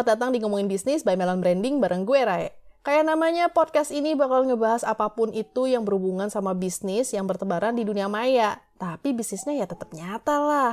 selamat datang di Ngomongin Bisnis by Melon Branding bareng gue, Rae. Kayak namanya, podcast ini bakal ngebahas apa pun itu yang berhubungan sama bisnis yang bertebaran di dunia maya. Tapi bisnisnya ya tetap nyata lah.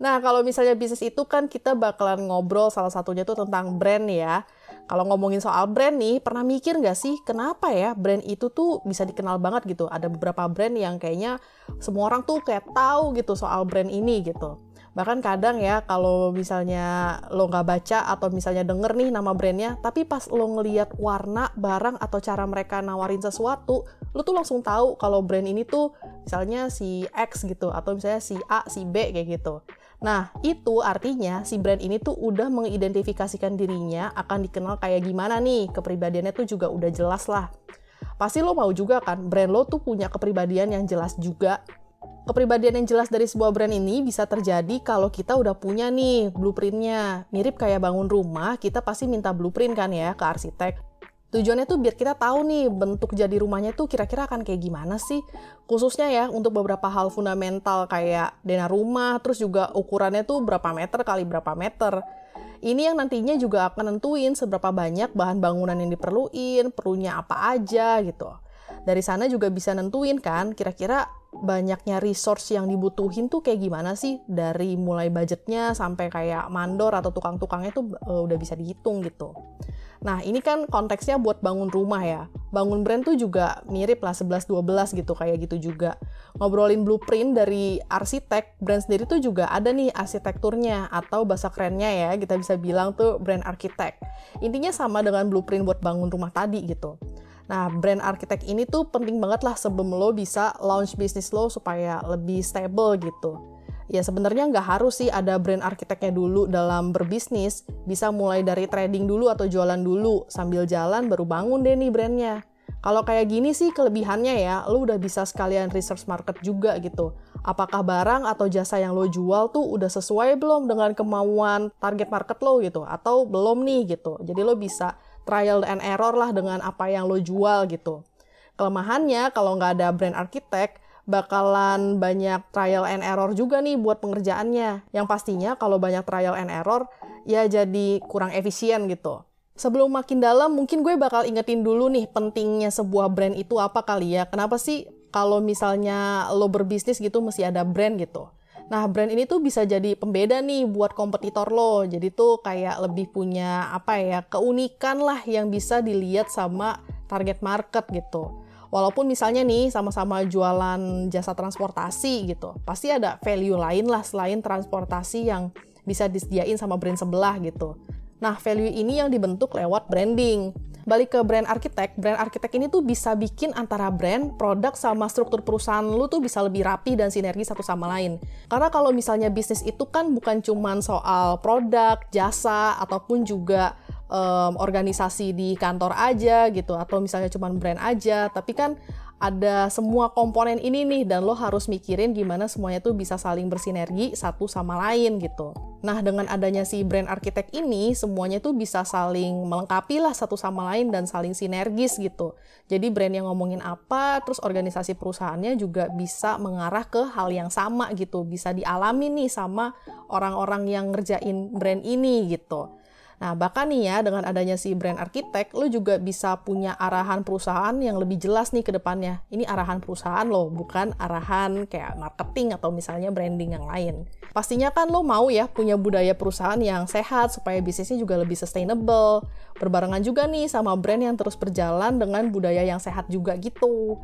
Nah, kalau misalnya bisnis itu kan kita bakalan ngobrol salah satunya tuh tentang brand ya. Kalau ngomongin soal brand nih, pernah mikir nggak sih kenapa ya brand itu tuh bisa dikenal banget gitu? Ada beberapa brand yang kayaknya semua orang tuh kayak tahu gitu soal brand ini gitu bahkan kadang ya kalau misalnya lo nggak baca atau misalnya denger nih nama brandnya tapi pas lo ngeliat warna barang atau cara mereka nawarin sesuatu lo tuh langsung tahu kalau brand ini tuh misalnya si X gitu atau misalnya si A si B kayak gitu. Nah itu artinya si brand ini tuh udah mengidentifikasikan dirinya akan dikenal kayak gimana nih. Kepribadiannya tuh juga udah jelas lah. Pasti lo mau juga kan brand lo tuh punya kepribadian yang jelas juga kepribadian yang jelas dari sebuah brand ini bisa terjadi kalau kita udah punya nih blueprintnya. Mirip kayak bangun rumah, kita pasti minta blueprint kan ya ke arsitek. Tujuannya tuh biar kita tahu nih bentuk jadi rumahnya tuh kira-kira akan kayak gimana sih. Khususnya ya untuk beberapa hal fundamental kayak dana rumah, terus juga ukurannya tuh berapa meter kali berapa meter. Ini yang nantinya juga akan nentuin seberapa banyak bahan bangunan yang diperluin, perlunya apa aja gitu. Dari sana juga bisa nentuin kan kira-kira banyaknya resource yang dibutuhin tuh kayak gimana sih dari mulai budgetnya sampai kayak mandor atau tukang-tukangnya tuh uh, udah bisa dihitung gitu. Nah, ini kan konteksnya buat bangun rumah ya. Bangun brand tuh juga mirip lah 11-12 gitu, kayak gitu juga. Ngobrolin blueprint dari arsitek, brand sendiri tuh juga ada nih arsitekturnya, atau bahasa kerennya ya, kita bisa bilang tuh brand arsitek. Intinya sama dengan blueprint buat bangun rumah tadi gitu. Nah, brand arsitek ini tuh penting banget lah sebelum lo bisa launch bisnis lo supaya lebih stable gitu. Ya sebenarnya nggak harus sih ada brand arsiteknya dulu dalam berbisnis. Bisa mulai dari trading dulu atau jualan dulu. Sambil jalan baru bangun deh nih brandnya. Kalau kayak gini sih kelebihannya ya, lo udah bisa sekalian research market juga gitu. Apakah barang atau jasa yang lo jual tuh udah sesuai belum dengan kemauan target market lo gitu, atau belum nih gitu. Jadi lo bisa trial and error lah dengan apa yang lo jual gitu. Kelemahannya kalau nggak ada brand arsitek, bakalan banyak trial and error juga nih buat pengerjaannya. Yang pastinya kalau banyak trial and error, ya jadi kurang efisien gitu. Sebelum makin dalam, mungkin gue bakal ingetin dulu nih pentingnya sebuah brand itu apa kali ya. Kenapa sih kalau misalnya lo berbisnis gitu mesti ada brand gitu. Nah, brand ini tuh bisa jadi pembeda nih buat kompetitor lo. Jadi tuh kayak lebih punya apa ya, keunikan lah yang bisa dilihat sama target market gitu. Walaupun misalnya nih sama-sama jualan jasa transportasi gitu, pasti ada value lain lah selain transportasi yang bisa disediain sama brand sebelah gitu. Nah, value ini yang dibentuk lewat branding balik ke brand arsitek, brand arsitek ini tuh bisa bikin antara brand, produk sama struktur perusahaan lu tuh bisa lebih rapi dan sinergi satu sama lain. Karena kalau misalnya bisnis itu kan bukan cuman soal produk, jasa ataupun juga um, organisasi di kantor aja gitu atau misalnya cuman brand aja, tapi kan ada semua komponen ini nih dan lo harus mikirin gimana semuanya tuh bisa saling bersinergi satu sama lain gitu. Nah dengan adanya si brand arsitek ini semuanya tuh bisa saling melengkapi lah satu sama lain dan saling sinergis gitu. Jadi brand yang ngomongin apa terus organisasi perusahaannya juga bisa mengarah ke hal yang sama gitu. Bisa dialami nih sama orang-orang yang ngerjain brand ini gitu. Nah, bahkan nih ya, dengan adanya si brand arsitek, lo juga bisa punya arahan perusahaan yang lebih jelas nih ke depannya. Ini arahan perusahaan lo, bukan arahan kayak marketing atau misalnya branding yang lain. Pastinya kan lo mau ya punya budaya perusahaan yang sehat supaya bisnisnya juga lebih sustainable. Berbarengan juga nih sama brand yang terus berjalan dengan budaya yang sehat juga gitu.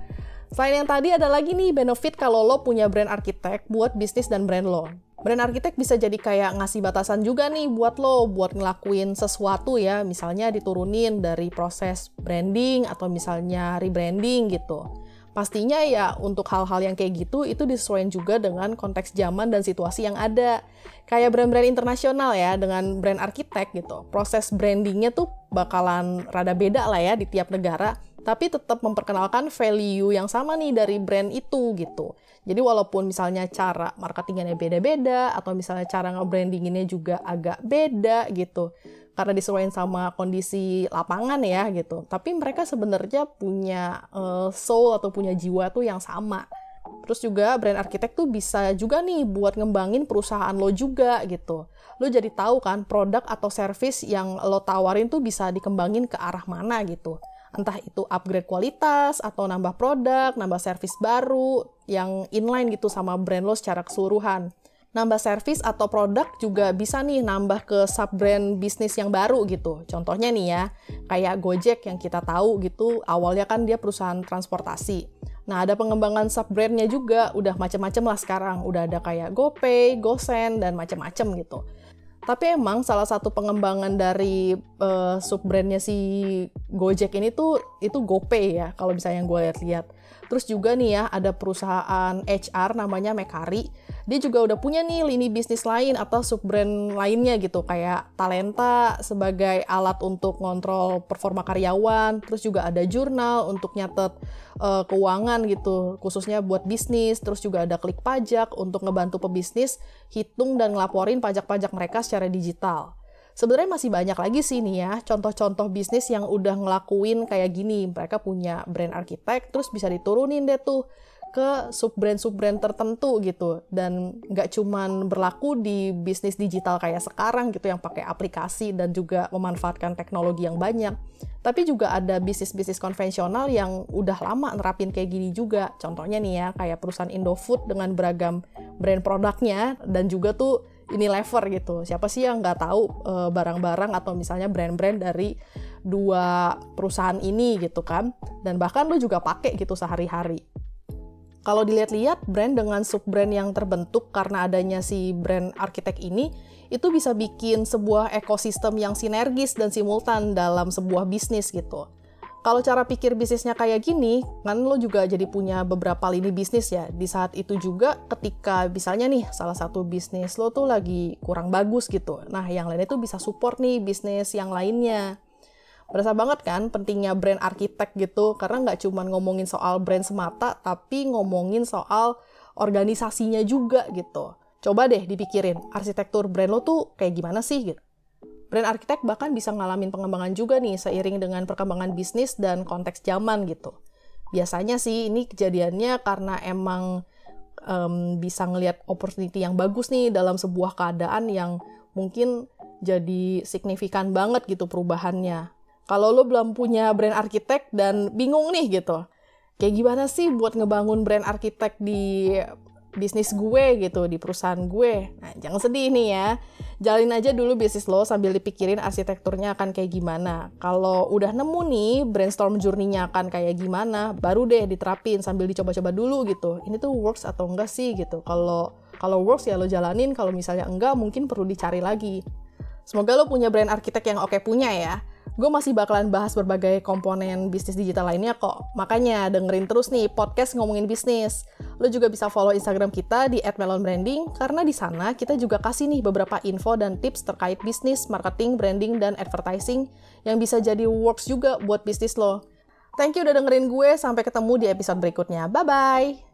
Selain yang tadi ada lagi nih benefit kalau lo punya brand arsitek buat bisnis dan brand lo. Brand arsitek bisa jadi kayak ngasih batasan juga nih buat lo, buat ngelakuin sesuatu ya, misalnya diturunin dari proses branding atau misalnya rebranding gitu. Pastinya ya untuk hal-hal yang kayak gitu itu disesuaikan juga dengan konteks zaman dan situasi yang ada. Kayak brand-brand internasional ya dengan brand arsitek gitu. Proses brandingnya tuh bakalan rada beda lah ya di tiap negara tapi tetap memperkenalkan value yang sama nih dari brand itu gitu. Jadi walaupun misalnya cara marketingnya beda-beda atau misalnya cara nge-brandinginnya juga agak beda gitu. Karena disesuaikan sama kondisi lapangan ya gitu. Tapi mereka sebenarnya punya uh, soul atau punya jiwa tuh yang sama. Terus juga brand arsitek tuh bisa juga nih buat ngembangin perusahaan lo juga gitu. Lo jadi tahu kan produk atau service yang lo tawarin tuh bisa dikembangin ke arah mana gitu. Entah itu upgrade kualitas atau nambah produk, nambah service baru yang inline gitu sama brand lo secara keseluruhan nambah service atau produk juga bisa nih nambah ke sub brand bisnis yang baru gitu. Contohnya nih ya, kayak Gojek yang kita tahu gitu, awalnya kan dia perusahaan transportasi. Nah, ada pengembangan sub brandnya juga, udah macam-macam lah sekarang. Udah ada kayak GoPay, GoSend, dan macam-macam gitu. Tapi emang salah satu pengembangan dari uh, sub brandnya si Gojek ini tuh itu GoPay ya, kalau misalnya gue lihat-lihat. Terus juga nih ya, ada perusahaan HR namanya Mekari. Dia juga udah punya nih lini bisnis lain atau sub brand lainnya gitu kayak talenta sebagai alat untuk ngontrol performa karyawan. Terus juga ada jurnal untuk nyatet uh, keuangan gitu khususnya buat bisnis. Terus juga ada klik pajak untuk ngebantu pebisnis hitung dan ngelaporin pajak-pajak mereka secara digital sebenarnya masih banyak lagi sih nih ya contoh-contoh bisnis yang udah ngelakuin kayak gini. Mereka punya brand arsitek terus bisa diturunin deh tuh ke sub brand sub brand tertentu gitu. Dan nggak cuman berlaku di bisnis digital kayak sekarang gitu yang pakai aplikasi dan juga memanfaatkan teknologi yang banyak. Tapi juga ada bisnis bisnis konvensional yang udah lama nerapin kayak gini juga. Contohnya nih ya kayak perusahaan Indofood dengan beragam brand produknya dan juga tuh ini lever gitu. Siapa sih yang nggak tahu eh, barang-barang atau misalnya brand-brand dari dua perusahaan ini gitu kan? Dan bahkan lo juga pakai gitu sehari-hari. Kalau dilihat-lihat brand dengan sub-brand yang terbentuk karena adanya si brand arsitek ini, itu bisa bikin sebuah ekosistem yang sinergis dan simultan dalam sebuah bisnis gitu. Kalau cara pikir bisnisnya kayak gini, kan lo juga jadi punya beberapa lini bisnis ya. Di saat itu juga ketika misalnya nih salah satu bisnis lo tuh lagi kurang bagus gitu. Nah yang lainnya tuh bisa support nih bisnis yang lainnya berasa banget kan pentingnya brand arsitek gitu karena nggak cuma ngomongin soal brand semata tapi ngomongin soal organisasinya juga gitu coba deh dipikirin arsitektur brand lo tuh kayak gimana sih gitu brand arsitek bahkan bisa ngalamin pengembangan juga nih seiring dengan perkembangan bisnis dan konteks zaman gitu. Biasanya sih ini kejadiannya karena emang um, bisa ngelihat opportunity yang bagus nih dalam sebuah keadaan yang mungkin jadi signifikan banget gitu perubahannya. Kalau lo belum punya brand arsitek dan bingung nih gitu, kayak gimana sih buat ngebangun brand arsitek di bisnis gue gitu, di perusahaan gue. Nah, jangan sedih nih ya. Jalin aja dulu bisnis lo sambil dipikirin arsitekturnya akan kayak gimana. Kalau udah nemu nih brainstorm journey-nya akan kayak gimana, baru deh diterapin sambil dicoba-coba dulu gitu. Ini tuh works atau enggak sih gitu. Kalau kalau works ya lo jalanin, kalau misalnya enggak mungkin perlu dicari lagi. Semoga lo punya brand arsitek yang oke punya ya gue masih bakalan bahas berbagai komponen bisnis digital lainnya kok. Makanya dengerin terus nih podcast ngomongin bisnis. Lo juga bisa follow Instagram kita di @melonbranding karena di sana kita juga kasih nih beberapa info dan tips terkait bisnis, marketing, branding, dan advertising yang bisa jadi works juga buat bisnis lo. Thank you udah dengerin gue, sampai ketemu di episode berikutnya. Bye-bye!